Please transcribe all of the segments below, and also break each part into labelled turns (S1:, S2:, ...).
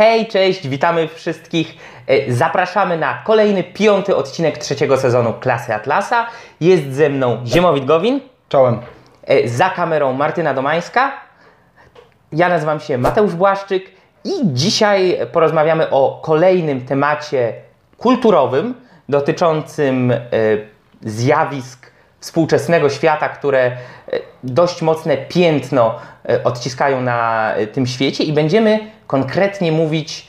S1: Hej, cześć, witamy wszystkich. E, Zapraszamy na kolejny, piąty odcinek trzeciego sezonu Klasy Atlasa. Jest ze mną Ziemowit Gowin,
S2: Czołem.
S1: e, za kamerą Martyna Domańska. Ja nazywam się Mateusz Błaszczyk i dzisiaj porozmawiamy o kolejnym temacie kulturowym dotyczącym e, zjawisk współczesnego świata, które e, dość mocne piętno e, odciskają na e, tym świecie i będziemy konkretnie mówić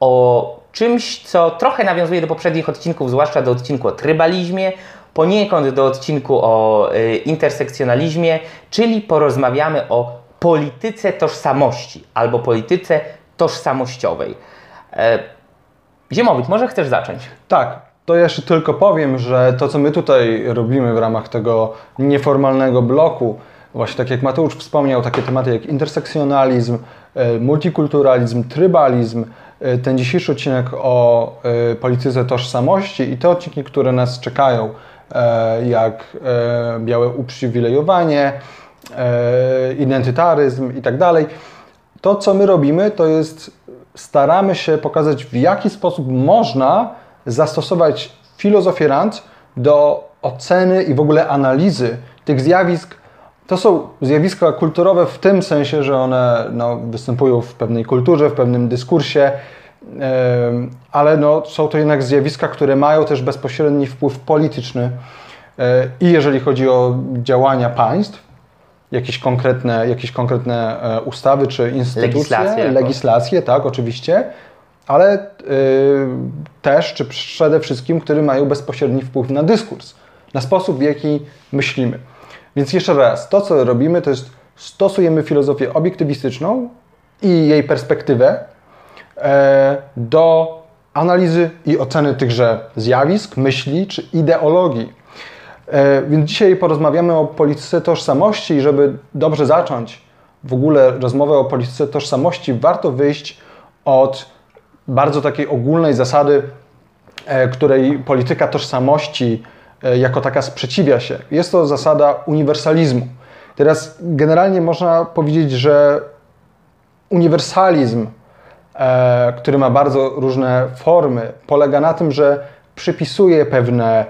S1: o czymś, co trochę nawiązuje do poprzednich odcinków, zwłaszcza do odcinku o trybalizmie, poniekąd do odcinku o intersekcjonalizmie, czyli porozmawiamy o polityce tożsamości albo polityce tożsamościowej. Ziemowit, może chcesz zacząć?
S2: Tak, to jeszcze tylko powiem, że to, co my tutaj robimy w ramach tego nieformalnego bloku, właśnie tak jak Mateusz wspomniał, takie tematy jak intersekcjonalizm, e, multikulturalizm, trybalizm, e, ten dzisiejszy odcinek o e, polityce tożsamości i te odcinki, które nas czekają, jak białe uprzywilejowanie, identytaryzm i tak dalej. To, co my robimy, to jest staramy się pokazać, w jaki sposób można zastosować filozofię rand do oceny i w ogóle analizy tych zjawisk. To są zjawiska kulturowe w tym sensie, że one no, występują w pewnej kulturze, w pewnym dyskursie, ale no, są to jednak zjawiska, które mają też bezpośredni wpływ polityczny. E, I jeżeli chodzi o działania państw, jakieś konkretne, jakieś konkretne e, ustawy czy instytucje,
S1: Legislacje
S2: legislacje tak, oczywiście, ale y, też, czy przede wszystkim, które mają bezpośredni wpływ na dyskurs, na sposób, w jaki myślimy. Więc jeszcze raz, to co robimy, to jest stosujemy filozofię obiektywistyczną i jej perspektywę e, do analizy i oceny tychże zjawisk, myśli czy ideologii. E, Więc dzisiaj porozmawiamy o polityce tożsamości i żeby dobrze zacząć w ogóle rozmowę o polityce tożsamości, warto wyjść od bardzo takiej ogólnej zasady, e, której polityka tożsamości e, jako taka sprzeciwia się. Jest to zasada uniwersalizmu. Teraz generalnie można powiedzieć, że uniwersalizm, e, który ma bardzo różne formy, polega na tym, że przypisuje pewne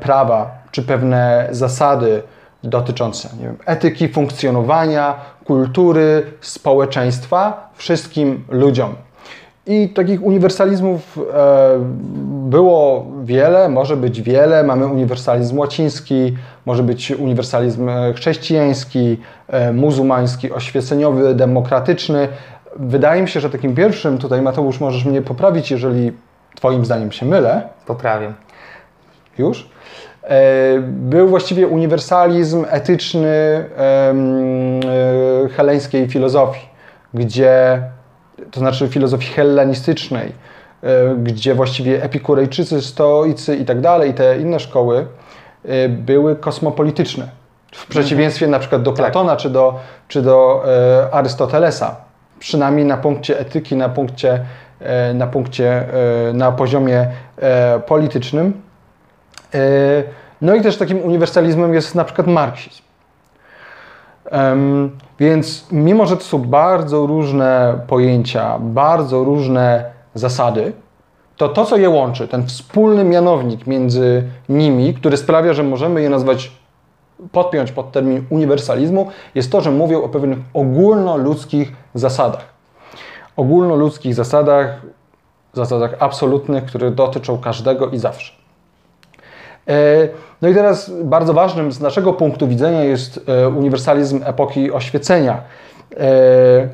S2: prawa czy pewne zasady dotyczące wiem, etyki, funkcjonowania, kultury, społeczeństwa wszystkim ludziom. I takich uniwersalizmów e, było wiele, może być wiele. Mamy uniwersalizm łaciński, może być uniwersalizm e, chrześcijański, e, muzułmański, oświeceniowy, demokratyczny. Wydaje mi się, że takim pierwszym, tutaj Mateusz możesz mnie poprawić, jeżeli Twoim zdaniem się mylę,
S1: Poprawię.
S2: już, był właściwie uniwersalizm etyczny heleńskiej filozofii, gdzie, to znaczy filozofii hellenistycznej, e, gdzie właściwie epikurejczycy, stoicy i tak dalej, i te inne szkoły e, były kosmopolityczne. W przeciwieństwie na przykład do Platona czy do, czy do e, Arystotelesa. Przynajmniej na punkcie etyki, na punkcie, na, punkcie na poziomie politycznym. No i też takim uniwersalizmem jest na przykład marksizm. Więc mimo, że to są bardzo różne pojęcia, bardzo różne zasady, to to, co je łączy, ten wspólny mianownik między nimi, który sprawia, że możemy je nazwać, podpiąć pod termin uniwersalizmu, jest to, że mówią o pewnych ogólnoludzkich zasadach. Ogólnoludzkich zasadach, zasadach absolutnych, które dotyczą każdego i zawsze. E, No i teraz bardzo ważnym z naszego punktu widzenia jest e, uniwersalizm epoki oświecenia, e,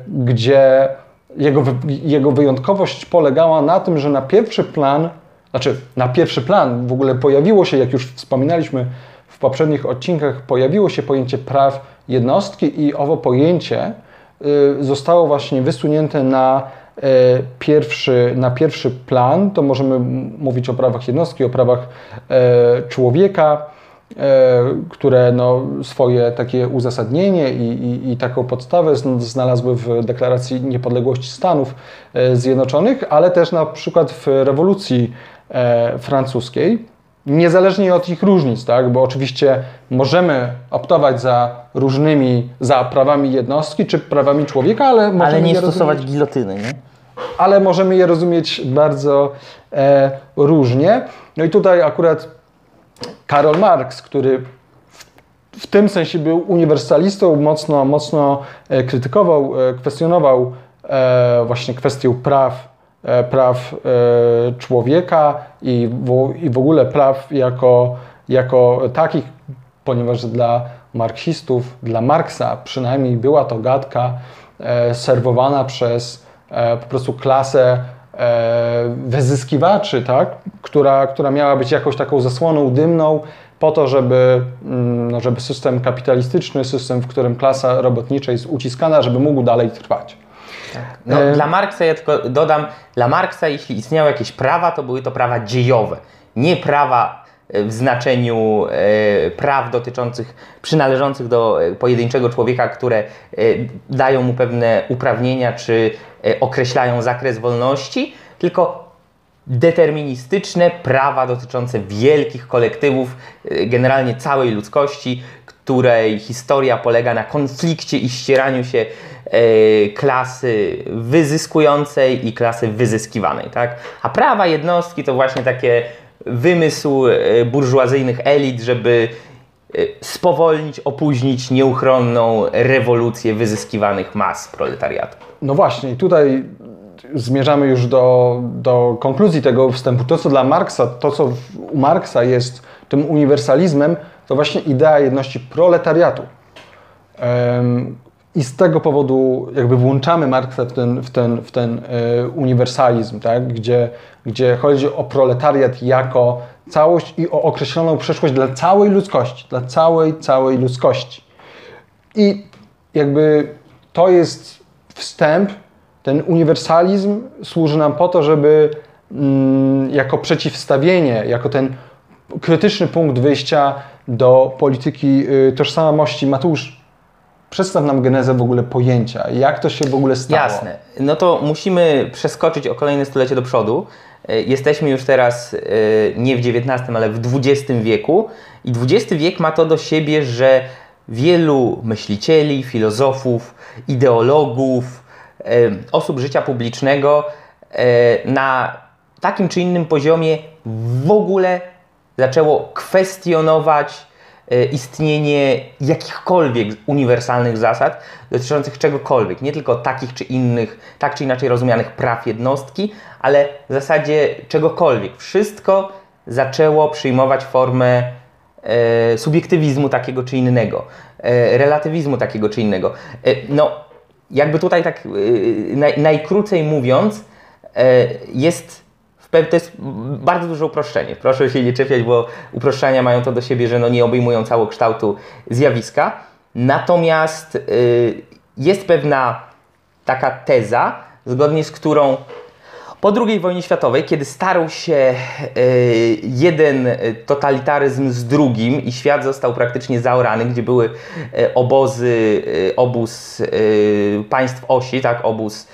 S2: gdzie jego, jego wyjątkowość polegała na tym, że na pierwszy plan, znaczy na pierwszy plan w ogóle pojawiło się, jak już wspominaliśmy w poprzednich odcinkach, pojawiło się pojęcie praw jednostki i owo pojęcie zostało właśnie wysunięte na pierwszy, na pierwszy plan. To możemy mówić o prawach jednostki, o prawach e, człowieka, e, które no, swoje takie uzasadnienie i, i, i taką podstawę zn- znalazły w Deklaracji Niepodległości Stanów e, Zjednoczonych, ale też na przykład w rewolucji e, francuskiej. Niezależnie od ich różnic, tak? bo oczywiście możemy optować za różnymi, za prawami jednostki czy prawami człowieka, ale możemy
S1: Ale nie
S2: je
S1: stosować
S2: rozumieć-
S1: gilotyny, nie?
S2: ale możemy je rozumieć bardzo e, różnie. No i tutaj akurat Karol Marx, który w, tym sensie był uniwersalistą, mocno, mocno e, krytykował, e, kwestionował e, właśnie kwestię praw, praw e, człowieka i w, i w ogóle praw jako, jako takich, ponieważ dla marksistów, dla Marksa przynajmniej była to gadka e, serwowana przez e, po prostu klasę e, wyzyskiwaczy, tak? która, która miała być jakąś taką zasłoną dymną po to, żeby, mm, no, żeby system kapitalistyczny, system, w którym klasa robotnicza jest uciskana, żeby mógł dalej trwać.
S1: No,
S2: E,
S1: Dla Marksa, ja tylko dodam, dla Marksa, jeśli istniały jakieś prawa, to były to prawa dziejowe, nie prawa e, w znaczeniu e, praw dotyczących, przynależących do e, pojedynczego człowieka, które e, dają mu pewne uprawnienia czy e, określają zakres wolności, tylko deterministyczne prawa dotyczące wielkich kolektywów, generalnie całej ludzkości, której historia polega na konflikcie i ścieraniu się e, klasy wyzyskującej i klasy wyzyskiwanej. Tak? A prawa jednostki to właśnie takie wymysł e, burżuazyjnych elit, żeby e, spowolnić, opóźnić nieuchronną rewolucję wyzyskiwanych mas proletariatu.
S2: No właśnie, tutaj zmierzamy już do, do konkluzji tego wstępu. To, co dla Marksa, to, co u Marksa jest tym uniwersalizmem, to właśnie idea jedności proletariatu. I z tego powodu jakby włączamy Marksa w ten, w ten, w ten e, uniwersalizm, tak? gdzie, gdzie chodzi o proletariat jako całość i o określoną przyszłość dla całej ludzkości, dla całej, całej ludzkości. I jakby to jest wstęp, ten uniwersalizm służy nam po to, żeby mm, jako przeciwstawienie, jako ten krytyczny punkt wyjścia do polityki y, tożsamości. Mateusz, przedstaw nam genezę w ogóle pojęcia. Jak to się w ogóle stało?
S1: Jasne. No to musimy przeskoczyć o kolejne stulecie do przodu. E, Jesteśmy już teraz e, nie w XIX, ale w XX wieku i XX wiek ma to do siebie, że wielu myślicieli, filozofów, ideologów, osób życia publicznego na takim czy innym poziomie w ogóle zaczęło kwestionować e, istnienie jakichkolwiek uniwersalnych zasad dotyczących czegokolwiek, nie tylko takich czy innych, tak czy inaczej rozumianych praw jednostki, ale w zasadzie czegokolwiek. Wszystko zaczęło przyjmować formę e, subiektywizmu takiego czy innego, e, relatywizmu takiego czy innego. E, no, jakby tutaj tak e, naj, najkrócej mówiąc, e, jest to jest bardzo duże uproszczenie. Proszę się nie czepiać, bo uproszczenia mają to do siebie, że no nie obejmują całokształtu zjawiska. Natomiast y, jest pewna taka teza, zgodnie z którą po II wojnie światowej, kiedy starł się y, jeden totalitaryzm z drugim i świat został praktycznie zaorany, gdzie były y, obozy, obóz państw osi, tak, obóz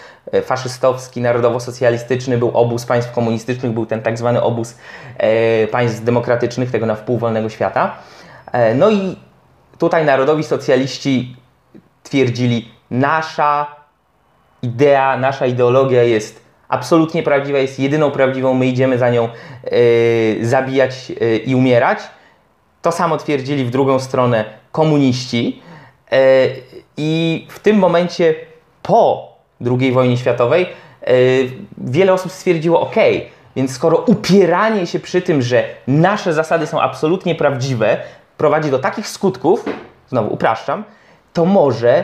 S1: faszystowski, narodowo-socjalistyczny, był obóz państw komunistycznych, był ten tak zwany obóz y, państw demokratycznych, tego na wpół wolnego świata. E, No i tutaj narodowi socjaliści twierdzili, nasza idea, nasza ideologia jest absolutnie prawdziwa, jest jedyną prawdziwą, my idziemy za nią e, zabijać e, i umierać. To samo twierdzili w drugą stronę komuniści. E, I w tym momencie po II wojnie światowej e, wiele osób stwierdziło, ok, więc skoro upieranie się przy tym, że nasze zasady są absolutnie prawdziwe, prowadzi do takich skutków, znowu upraszczam, to może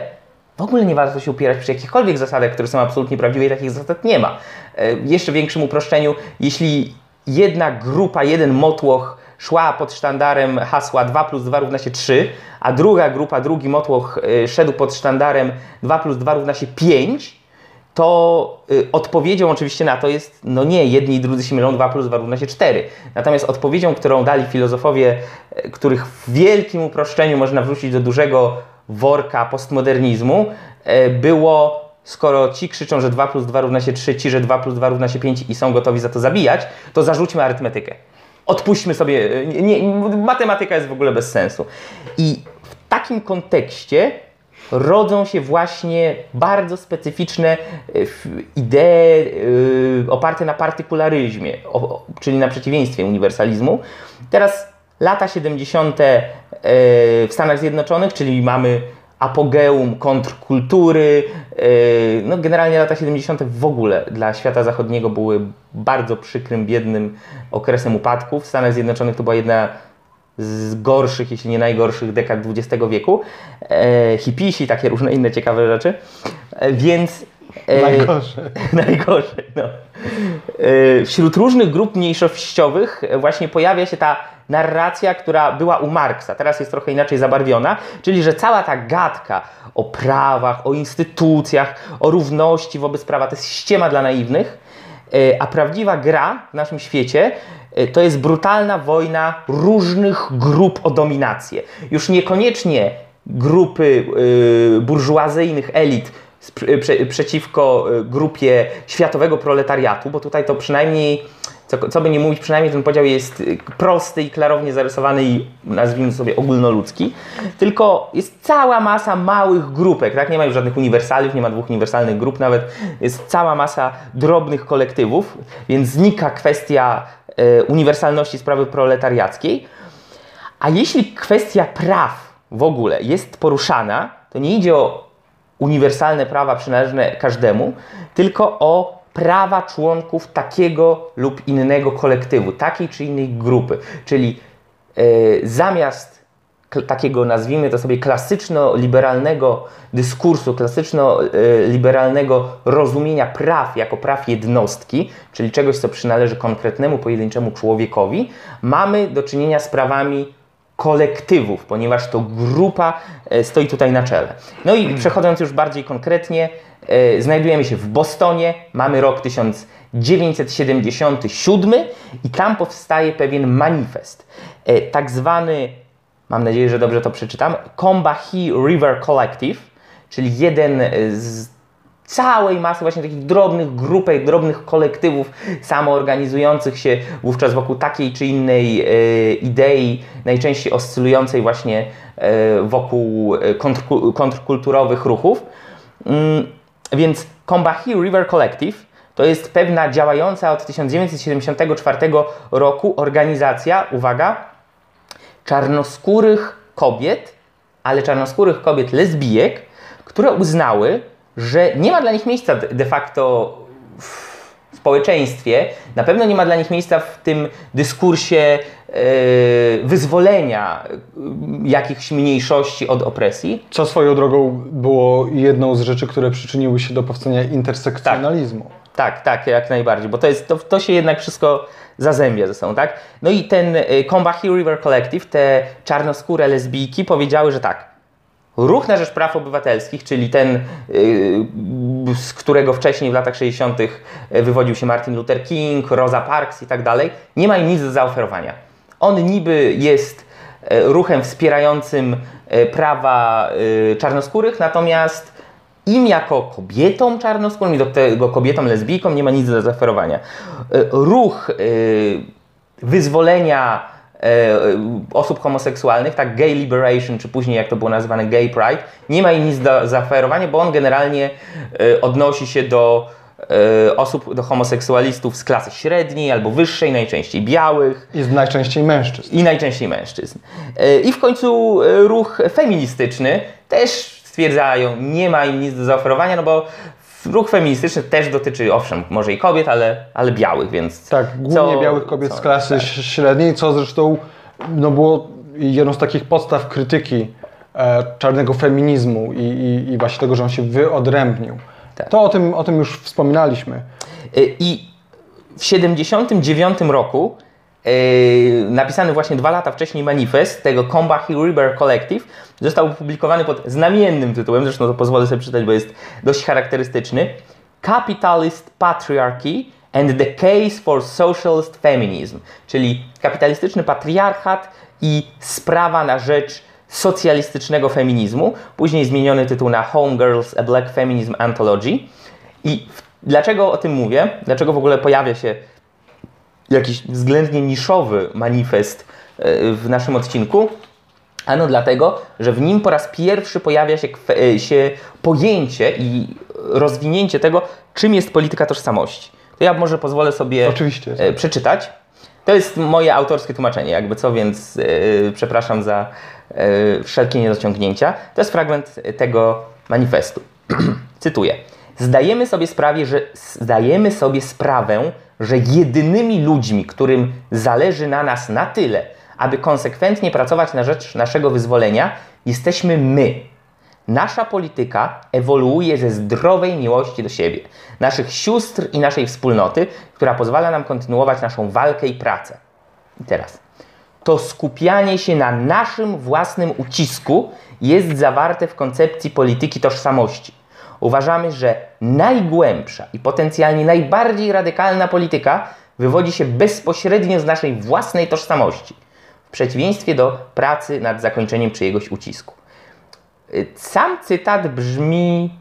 S1: w ogóle nie warto się upierać przy jakichkolwiek zasadach, które są absolutnie prawdziwe i takich zasad nie ma. E, Jeszcze większym uproszczeniu, jeśli jedna grupa, jeden motłoch szła pod sztandarem hasła 2 plus 2 równa się 3, a druga grupa, drugi motłoch e, szedł pod sztandarem 2 plus 2 równa się 5, to y, odpowiedzią oczywiście na to jest, no nie, jedni i drudzy się mylą, 2 plus 2 równa się 4. Natomiast odpowiedzią, którą dali filozofowie, y, których w wielkim uproszczeniu można wrzucić do dużego worka postmodernizmu, y, było, skoro ci krzyczą, że 2 plus 2 równa się 3, ci, że 2 plus 2 równa się 5 i są gotowi za to zabijać, to zarzućmy arytmetykę. Odpuśćmy sobie, y, nie, nie, matematyka jest w ogóle bez sensu. I w takim kontekście rodzą się właśnie bardzo specyficzne e, idee e, oparte na partykularyzmie, czyli na przeciwieństwie uniwersalizmu. Teraz lata 70. e, w Stanach Zjednoczonych, czyli mamy apogeum kontrkultury. No, generalnie lata 70. w ogóle dla świata zachodniego były bardzo przykrym, biednym okresem upadków. W Stanach Zjednoczonych to była jedna z gorszych, jeśli nie najgorszych dekad XX wieku. E, hipisi, takie różne inne ciekawe rzeczy. E, więc. E,
S2: Najgorsze.
S1: najgorzej, no. E, Wśród różnych grup mniejszościowych e, właśnie pojawia się ta narracja, która była u Marksa, teraz jest trochę inaczej zabarwiona, czyli że cała ta gadka o prawach, o instytucjach, o równości wobec prawa to jest ściema dla naiwnych, e, a prawdziwa gra w naszym świecie to jest brutalna wojna różnych grup o dominację. Już niekoniecznie grupy y, burżuazyjnych elit prze, przeciwko grupie światowego proletariatu, bo tutaj to przynajmniej, co, co by nie mówić, przynajmniej ten podział jest prosty i klarownie zarysowany i nazwijmy sobie ogólnoludzki, tylko jest cała masa małych grupek, tak? Nie ma już żadnych uniwersaliów, nie ma dwóch uniwersalnych grup nawet, jest cała masa drobnych kolektywów, więc znika kwestia uniwersalności sprawy proletariackiej, a jeśli kwestia praw w ogóle jest poruszana, to nie idzie o uniwersalne prawa przynależne każdemu, tylko o prawa członków takiego lub innego kolektywu, takiej czy innej grupy. Czyli e, zamiast takiego, nazwijmy to sobie, klasyczno-liberalnego dyskursu, klasyczno-liberalnego rozumienia praw jako praw jednostki, czyli czegoś, co przynależy konkretnemu, pojedynczemu człowiekowi, mamy do czynienia z prawami kolektywów, ponieważ to grupa e, stoi tutaj na czele. No i przechodząc już bardziej konkretnie, e, znajdujemy się w Bostonie, mamy rok 1977 i tam powstaje pewien manifest, e, tak zwany, mam nadzieję, że dobrze to przeczytam, Combahee River Collective, czyli jeden e, z całej masy właśnie takich drobnych grupek, drobnych kolektywów samoorganizujących się wówczas wokół takiej czy innej e, idei, najczęściej oscylującej właśnie e, wokół e, kontrku, kontrkulturowych ruchów. Mm, więc Combahee River Collective to jest pewna działająca od 1974 roku organizacja, uwaga, czarnoskórych kobiet, ale czarnoskórych kobiet lesbijek, które uznały, że nie ma dla nich miejsca de facto w społeczeństwie, na pewno nie ma dla nich miejsca w tym dyskursie e, wyzwolenia e, jakichś mniejszości od opresji.
S2: Co swoją drogą było jedną z rzeczy, które przyczyniły się do powstania intersekcjonalizmu.
S1: Tak, tak, jak najbardziej, bo to, jest, to, to się jednak wszystko zazębia ze sobą, tak? No i ten y, Combahee River Collective, te czarnoskóre lesbijki powiedziały, że tak, Ruch na rzecz praw obywatelskich, czyli ten, yy, z którego wcześniej w latach 60. wywodził się Martin Luther King, Rosa Parks i tak dalej, nie ma im nic do zaoferowania. On niby jest ruchem wspierającym prawa czarnoskórych, natomiast im jako kobietom czarnoskórym i do tego kobietom lesbijkom nie ma nic do zaoferowania. E, Ruch e, wyzwolenia e, osób homoseksualnych, tak gay liberation, czy później jak to było nazywane gay pride, nie ma im nic do zaoferowania, bo on generalnie odnosi się do osób, do homoseksualistów z klasy średniej albo wyższej, najczęściej białych
S2: Jest najczęściej mężczyzn.
S1: i najczęściej mężczyzn. I w końcu ruch feministyczny też stwierdzają, nie ma im nic do zaoferowania, no bo ruch feministyczny też dotyczy, owszem, może i kobiet, ale, ale białych, więc...
S2: Tak, głównie
S1: co-
S2: białych kobiet
S1: co-
S2: z klasy
S1: tak.
S2: średniej, co zresztą no, było jedną z takich podstaw krytyki e, czarnego feminizmu i, i, i właśnie tego, że on się wyodrębnił.
S1: Tak.
S2: To o tym, o tym już wspominaliśmy.
S1: Y, I w 79 roku napisany właśnie dwa lata wcześniej manifest tego Combahee River Collective został opublikowany pod znamiennym tytułem, zresztą to pozwolę sobie przeczytać, bo jest dość charakterystyczny. Capitalist Patriarchy and the Case for Socialist Feminism, czyli kapitalistyczny patriarchat i sprawa na rzecz socjalistycznego feminizmu, później zmieniony tytuł na Home Girls, a Black Feminism Anthology. I dlaczego o tym mówię? Dlaczego w ogóle pojawia się jakiś względnie niszowy manifest e, w naszym odcinku? Ano dlatego, że w nim po raz pierwszy pojawia się, kwe- się pojęcie i rozwinięcie tego, czym jest polityka tożsamości. To ja może pozwolę sobie
S2: Oczywiście.
S1: e, przeczytać. To jest moje autorskie tłumaczenie, jakby co, więc e, przepraszam za e, wszelkie niedociągnięcia. To jest fragment tego manifestu. Cytuję. Zdajemy sobie, sprawie, że, zdajemy sobie sprawę, że jedynymi ludźmi, którym zależy na nas na tyle, aby konsekwentnie pracować na rzecz naszego wyzwolenia, jesteśmy my. Nasza polityka ewoluuje ze zdrowej miłości do siebie, naszych sióstr i naszej wspólnoty, która pozwala nam kontynuować naszą walkę i pracę. I teraz. To skupianie się na naszym własnym ucisku jest zawarte w koncepcji polityki tożsamości. Uważamy, że najgłębsza i potencjalnie najbardziej radykalna polityka wywodzi się bezpośrednio z naszej własnej tożsamości, w przeciwieństwie do pracy nad zakończeniem czyjegoś ucisku. Y, Sam cytat brzmi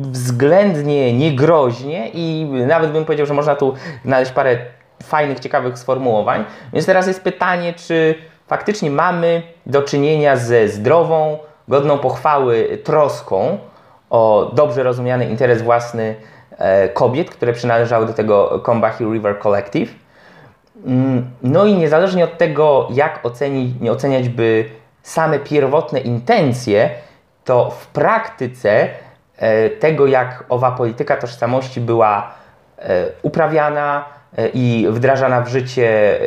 S1: względnie niegroźnie i nawet bym powiedział, że można tu znaleźć parę fajnych, ciekawych sformułowań. Więc teraz jest pytanie, czy faktycznie mamy do czynienia ze zdrową, godną pochwały troską o dobrze rozumiany interes własny e, kobiet, które przynależały do tego Combahee River Collective. Mm, No i niezależnie od tego, jak ocenić, nie oceniać by same pierwotne intencje, to w praktyce e, tego, jak owa polityka tożsamości była e, uprawiana i wdrażana w życie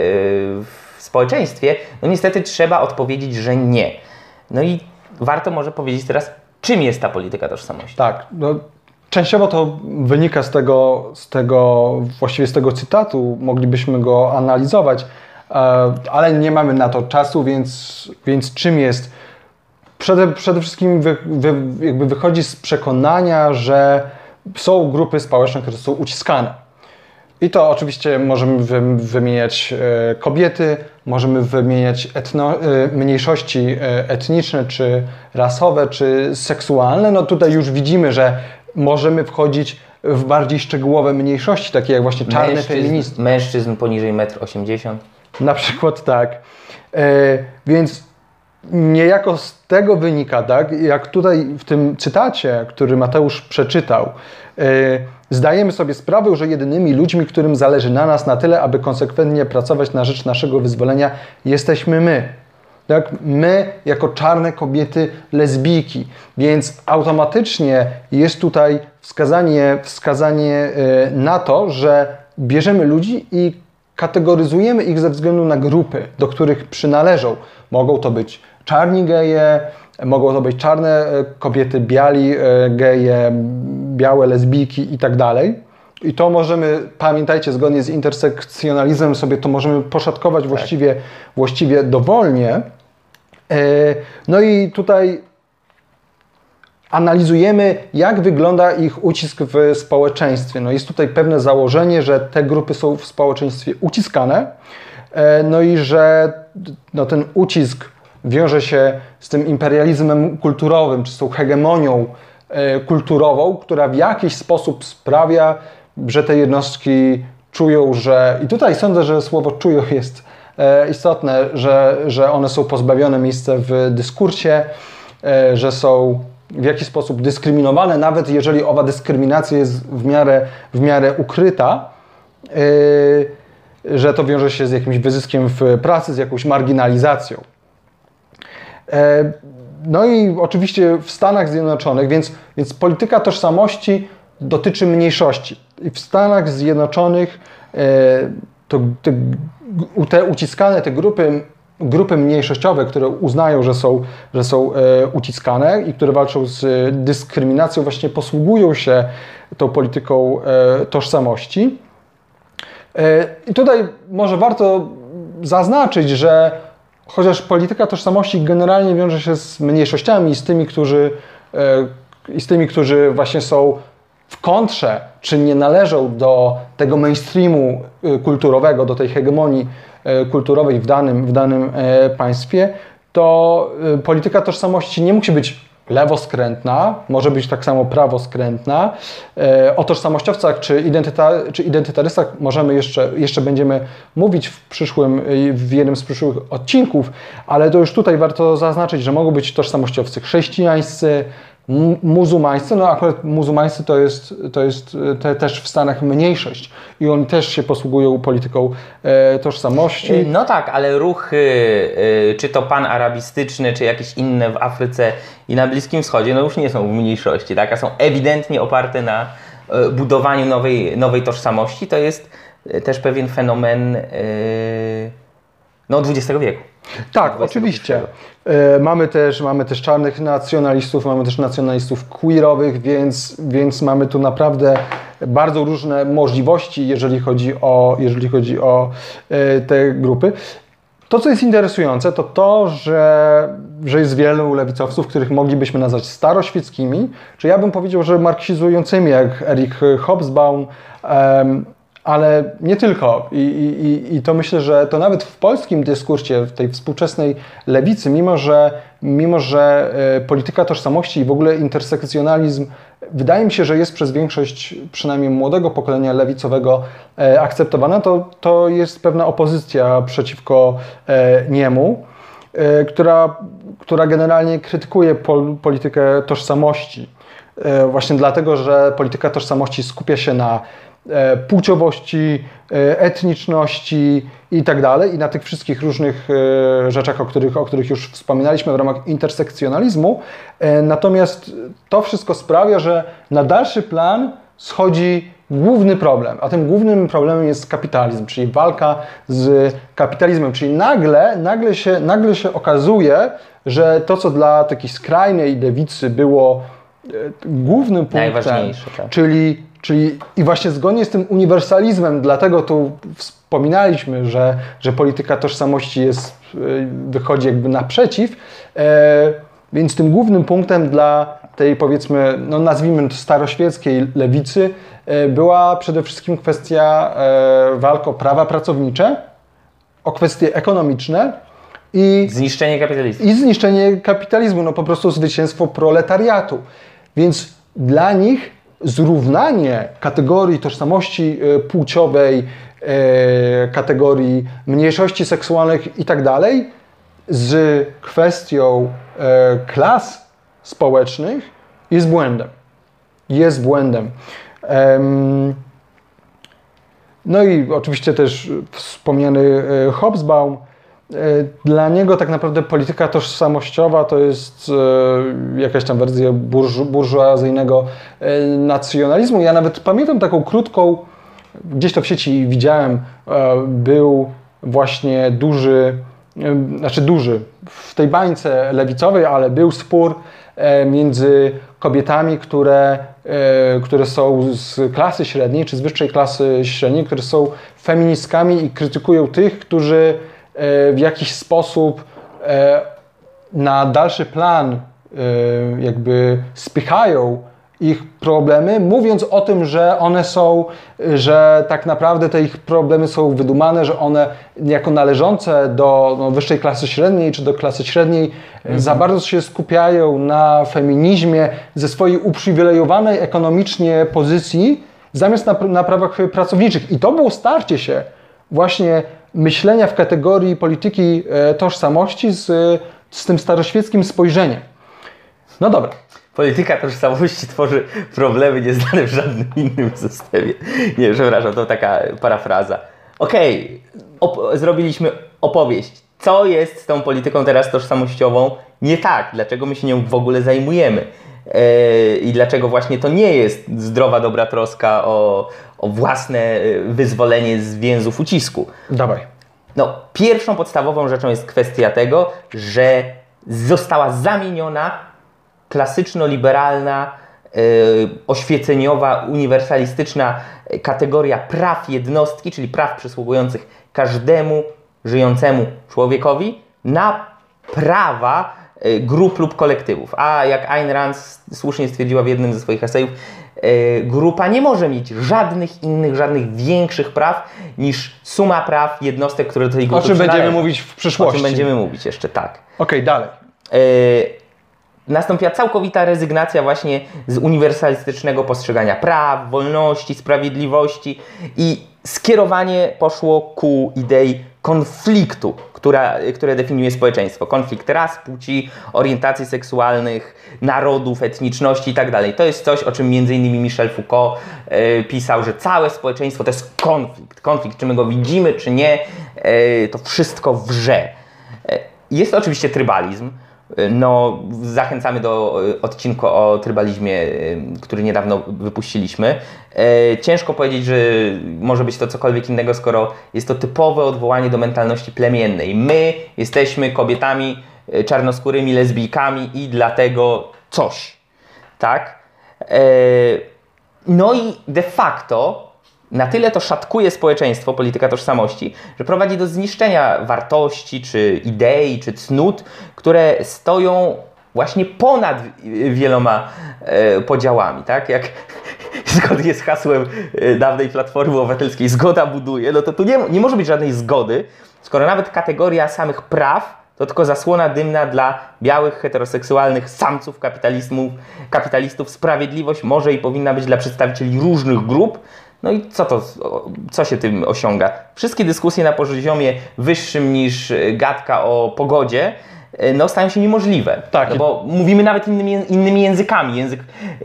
S1: w społeczeństwie, no niestety trzeba odpowiedzieć, że nie. No i warto może powiedzieć teraz, czym jest ta polityka tożsamości.
S2: Tak, no, częściowo to wynika z tego, z tego, właściwie z tego cytatu, moglibyśmy go analizować, e, ale nie mamy na to czasu, więc, więc czym jest? Przede, przede wszystkim wy, wy, jakby wychodzi z przekonania, że są grupy społeczne, które są uciskane. I to oczywiście możemy wy- wymieniać e, kobiety, możemy wymieniać etno, e, mniejszości e, etniczne, czy rasowe, czy seksualne. No tutaj już widzimy, że możemy wchodzić w bardziej szczegółowe mniejszości, takie jak właśnie czarne feministki.
S1: Mężczyzn, mężczyzn poniżej 1,80 m.
S2: Na przykład tak. Więc niejako z tego wynika, tak, jak tutaj w tym cytacie, który Mateusz przeczytał, e, zdajemy sobie sprawę, że jedynymi ludźmi, którym zależy na nas na tyle, aby konsekwentnie pracować na rzecz naszego wyzwolenia, jesteśmy my. Tak? My, jako czarne kobiety lesbijki. Więc automatycznie jest tutaj wskazanie, wskazanie e, na to, że bierzemy ludzi i kategoryzujemy ich ze względu na grupy, do których przynależą. Mogą to być czarni geje, mogą to być czarne e, kobiety, biali e, geje, białe lesbijki i tak dalej. I to możemy, pamiętajcie, zgodnie z intersekcjonalizmem sobie to możemy poszatkować właściwie, właściwie dowolnie. E, No i tutaj analizujemy, jak wygląda ich ucisk w społeczeństwie. No jest tutaj pewne założenie, że te grupy są w społeczeństwie uciskane, no i że no, ten ucisk wiąże się z tym imperializmem kulturowym, czy z tą hegemonią e, kulturową, która w jakiś sposób sprawia, że te jednostki czują, że i tutaj sądzę, że słowo czują jest e, istotne, że, że one są pozbawione miejsca w dyskursie, e, że są w jakiś sposób dyskryminowane, nawet jeżeli owa dyskryminacja jest w miarę, w miarę ukryta, że to wiąże się z jakimś wyzyskiem w pracy, z jakąś marginalizacją. E, No i oczywiście w Stanach Zjednoczonych, więc, więc polityka tożsamości dotyczy mniejszości. I w Stanach Zjednoczonych e, to te, u- te uciskane, te grupy, grupy mniejszościowe, które uznają, że są, że są e, uciskane i które walczą z dyskryminacją, właśnie posługują się tą polityką tożsamości. I tutaj może warto zaznaczyć, że chociaż polityka tożsamości generalnie wiąże się z mniejszościami, z tymi, którzy, e, i z tymi, którzy właśnie są w kontrze, czy nie należą do tego mainstreamu e, kulturowego, do tej hegemonii e, kulturowej w danym, w danym państwie, to polityka tożsamości nie musi być lewoskrętna, może być tak samo prawoskrętna. E, o tożsamościowcach czy, identyta, czy identytarystach możemy jeszcze, jeszcze będziemy mówić w przyszłym, w jednym z przyszłych odcinków, ale to już tutaj warto zaznaczyć, że mogą być tożsamościowcy chrześcijańscy, muzułmańscy, no akurat muzułmańscy to jest, to jest te, też w Stanach mniejszość i oni też się posługują polityką e, tożsamości.
S1: No tak, ale ruchy, y, czy to panarabistyczne, czy jakieś inne w Afryce i na Bliskim Wschodzie, no już nie są w mniejszości, tak? a są ewidentnie oparte na y, budowaniu nowej, nowej tożsamości. To jest y, też pewien fenomen y, no, XX wieku.
S2: Tak, oczywiście. E, Mamy też, mamy też czarnych nacjonalistów, mamy też nacjonalistów queerowych, więc, więc mamy tu naprawdę bardzo różne możliwości, jeżeli chodzi o, jeżeli chodzi o e, te grupy. To, co jest interesujące, to to, że, że jest wielu lewicowców, których moglibyśmy nazwać staroświeckimi, czy ja bym powiedział, że marksizującymi, jak Erich Hobsbawm, ale nie tylko. I, i, i- to myślę, że to nawet w polskim dyskursie, w tej współczesnej lewicy, mimo że, mimo że e, polityka tożsamości i w ogóle intersekcjonalizm, wydaje mi się, że jest przez większość, przynajmniej młodego pokolenia lewicowego, e, akceptowana, to, to jest pewna opozycja przeciwko e, niemu, która, która generalnie krytykuje pol, politykę tożsamości. Właśnie dlatego, że polityka tożsamości skupia się na płciowości, e, etniczności i tak dalej, i na tych wszystkich różnych e, rzeczach, o których, o których już wspominaliśmy w ramach intersekcjonalizmu. E, Natomiast to wszystko sprawia, że na dalszy plan schodzi główny problem, a tym głównym problemem jest kapitalizm, czyli walka z kapitalizmem, czyli nagle, nagle, się, nagle się okazuje, że to, co dla takiej skrajnej lewicy było e, głównym punktem,
S1: tak.
S2: czyli, czyli i właśnie zgodnie z tym uniwersalizmem, dlatego tu wspominaliśmy, że, że polityka tożsamości jest, e, wychodzi jakby naprzeciw, e, więc tym głównym punktem dla tej powiedzmy, no nazwijmy to staroświeckiej lewicy e, była przede wszystkim kwestia e, walk o prawa pracownicze, o kwestie ekonomiczne i
S1: Zniszczenie kapitalizmu.
S2: i zniszczenie kapitalizmu, no po prostu zwycięstwo proletariatu. Więc dla nich zrównanie kategorii tożsamości e, płciowej, e, kategorii mniejszości seksualnych i tak z kwestią e, klas społecznych jest błędem. Jest błędem. Em, no i oczywiście też wspomniany Hobsbawm. E, Dla niego tak naprawdę polityka tożsamościowa to jest e, jakaś tam wersja burżu, burżuazyjnego e, nacjonalizmu. Ja nawet pamiętam taką krótką, gdzieś to w sieci widziałem, był właśnie duży, znaczy duży, w tej bańce lewicowej, ale był spór między kobietami, które, które są z klasy średniej, czy z wyższej klasy średniej, które są feministkami i krytykują tych, którzy w jakiś sposób e, na dalszy plan e, jakby spychają ich problemy, mówiąc o tym, że one są, że tak naprawdę te ich problemy są wydumane, że one jako należące do no, wyższej klasy średniej czy do klasy średniej za bardzo się skupiają na feminizmie ze swojej uprzywilejowanej ekonomicznie pozycji, zamiast na, na prawach pracowniczych. I to było starcie się właśnie myślenia w kategorii polityki e, tożsamości z, z tym staroświeckim spojrzeniem. No dobra.
S1: Polityka tożsamości tworzy problemy nieznane w żadnym innym systemie. Nie, przepraszam, to taka parafraza. Okej, op- zrobiliśmy opowieść. Co jest z tą polityką teraz tożsamościową nie tak? Dlaczego my się nią w ogóle zajmujemy? Yy, I dlaczego właśnie to nie jest zdrowa, dobra troska o, o własne yy, wyzwolenie z więzów ucisku?
S2: Dawaj.
S1: No, pierwszą podstawową rzeczą jest kwestia tego, że została zamieniona klasyczno-liberalna, yy, oświeceniowa, uniwersalistyczna kategoria praw jednostki, czyli praw przysługujących każdemu żyjącemu człowiekowi, na prawa grup lub kolektywów. A jak Ayn Rand słusznie stwierdziła w jednym ze swoich esejów, grupa nie może mieć żadnych innych, żadnych większych praw niż suma praw jednostek, które do tej
S2: O
S1: grupy
S2: czym będziemy mówić w
S1: O
S2: przyszłości.
S1: czym będziemy mówić jeszcze, tak.
S2: Okej, dalej.
S1: Yy, nastąpiła całkowita rezygnacja właśnie z uniwersalistycznego postrzegania praw, wolności, sprawiedliwości i skierowanie poszło ku idei konfliktu, która, które definiuje społeczeństwo. Konflikt ras, płci, orientacji seksualnych, narodów, etniczności itd. To jest coś, o czym m.in. Michel Foucault e, pisał, że całe społeczeństwo to jest konflikt. Konflikt, czy my go widzimy, czy nie, e, to wszystko wrze. E, jest oczywiście trybalizm. No, zachęcamy do e, odcinku o trybalizmie, e, który niedawno wypuściliśmy. E, Ciężko powiedzieć, że może być to cokolwiek innego, skoro jest to typowe odwołanie do mentalności plemiennej. My jesteśmy kobietami czarnoskórymi, lesbijkami i dlatego coś. Tak? No i de facto na tyle to szatkuje społeczeństwo, polityka tożsamości, że prowadzi do zniszczenia wartości, czy idei, czy cnót, które stoją właśnie ponad wieloma e, podziałami, tak? Jak zgodnie z hasłem e, dawnej Platformy Obywatelskiej zgoda buduje, no to tu nie, nie może być żadnej zgody, skoro nawet kategoria samych praw to tylko zasłona dymna dla białych, heteroseksualnych samców kapitalistów. Sprawiedliwość może i powinna być dla przedstawicieli różnych grup. No i co to, co się tym osiąga? Wszystkie dyskusje na poziomie wyższym niż e, gadka o pogodzie e, no, stają się niemożliwe.
S2: Tak.
S1: No bo mówimy nawet innymi, innymi językami. Język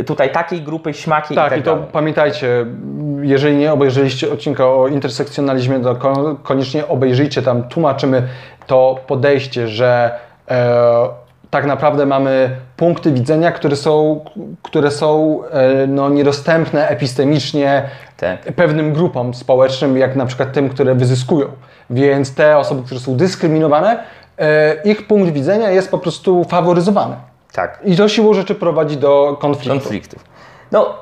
S1: tutaj takiej grupy, śmakiej
S2: Tak,
S1: i tak
S2: i to
S1: dalej.
S2: pamiętajcie, jeżeli nie obejrzeliście odcinka o intersekcjonalizmie, to ko- koniecznie obejrzyjcie, tam tłumaczymy to podejście, że e, tak naprawdę mamy punkty widzenia, które są, które są e, no, niedostępne epistemicznie
S1: Tak.
S2: pewnym grupom społecznym, jak na przykład tym, które wyzyskują. Więc te osoby, które są dyskryminowane, e, ich punkt widzenia jest po prostu faworyzowany.
S1: tak.
S2: I to siłą rzeczy prowadzi do konfliktu.
S1: konfliktów. No,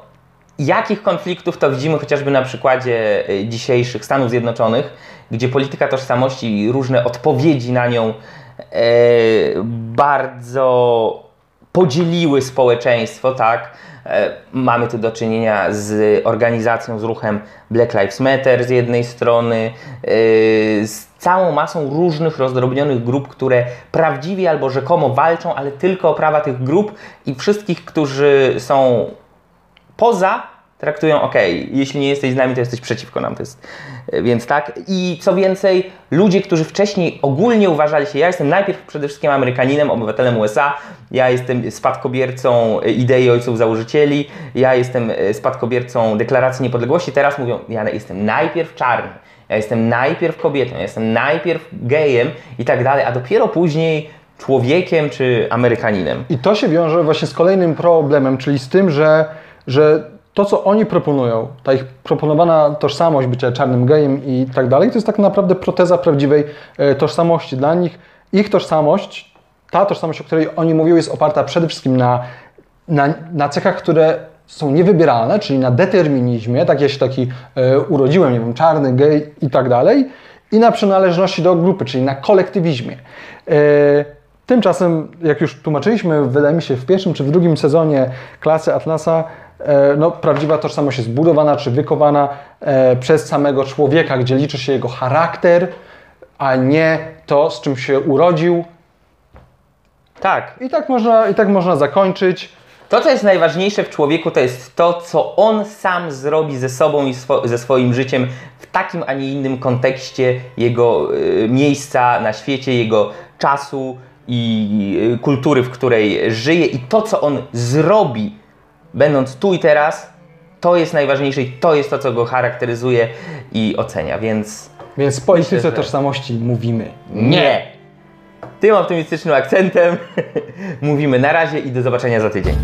S1: jakich konfliktów to widzimy chociażby na przykładzie y, dzisiejszych Stanów Zjednoczonych, gdzie polityka tożsamości i różne odpowiedzi na nią e, bardzo podzieliły społeczeństwo, tak? E, mamy tu do czynienia z organizacją, z ruchem Black Lives Matter z jednej strony, e, z całą masą różnych rozdrobnionych grup, które prawdziwie albo rzekomo walczą, ale tylko o prawa tych grup i wszystkich, którzy są poza, traktują ok, jeśli nie jesteś z nami, to jesteś przeciwko nam. To jest, e, więc tak. I co więcej, ludzie, którzy wcześniej ogólnie uważali się, ja jestem najpierw przede wszystkim Amerykaninem, obywatelem USA, ja jestem spadkobiercą e, idei ojców założycieli, ja jestem e, spadkobiercą deklaracji niepodległości, teraz mówią, ja jestem najpierw czarny. Ja jestem najpierw kobietą, ja jestem najpierw gejem i tak dalej, a dopiero później człowiekiem czy Amerykaninem.
S2: I to się wiąże właśnie z kolejnym problemem, czyli z tym, że, że to, co oni proponują, ta ich proponowana tożsamość bycia czarnym gejem i tak dalej, to jest tak naprawdę proteza prawdziwej e, tożsamości. Dla nich ich tożsamość, ta tożsamość, o której oni mówią, jest oparta przede wszystkim na, na, na cechach, które są niewybieralne, czyli na determinizmie, tak ja się taki e, urodziłem, nie wiem, czarny, gej i tak dalej, i na przynależności do grupy, czyli na kolektywizmie. E, Tymczasem, jak już tłumaczyliśmy, wydaje mi się, w pierwszym czy w drugim sezonie klasy Atlasa, no, prawdziwa tożsamość jest budowana czy wykowana e, przez samego człowieka, gdzie liczy się jego charakter, a nie to, z czym się urodził.
S1: Tak,
S2: I tak można, i tak można zakończyć.
S1: To, co jest najważniejsze w człowieku, to jest to, co on sam zrobi ze sobą i swo- ze swoim życiem w takim, a nie innym kontekście jego y, miejsca na świecie, jego czasu i y, kultury, w której żyje. I to, co on zrobi, będąc tu i teraz, to jest najważniejsze i to jest to, co go charakteryzuje i ocenia. Więc
S2: Więc w polityce
S1: Myślę, że-
S2: tożsamości mówimy
S1: nie! Tym optymistycznym akcentem mówimy na razie i do zobaczenia za tydzień.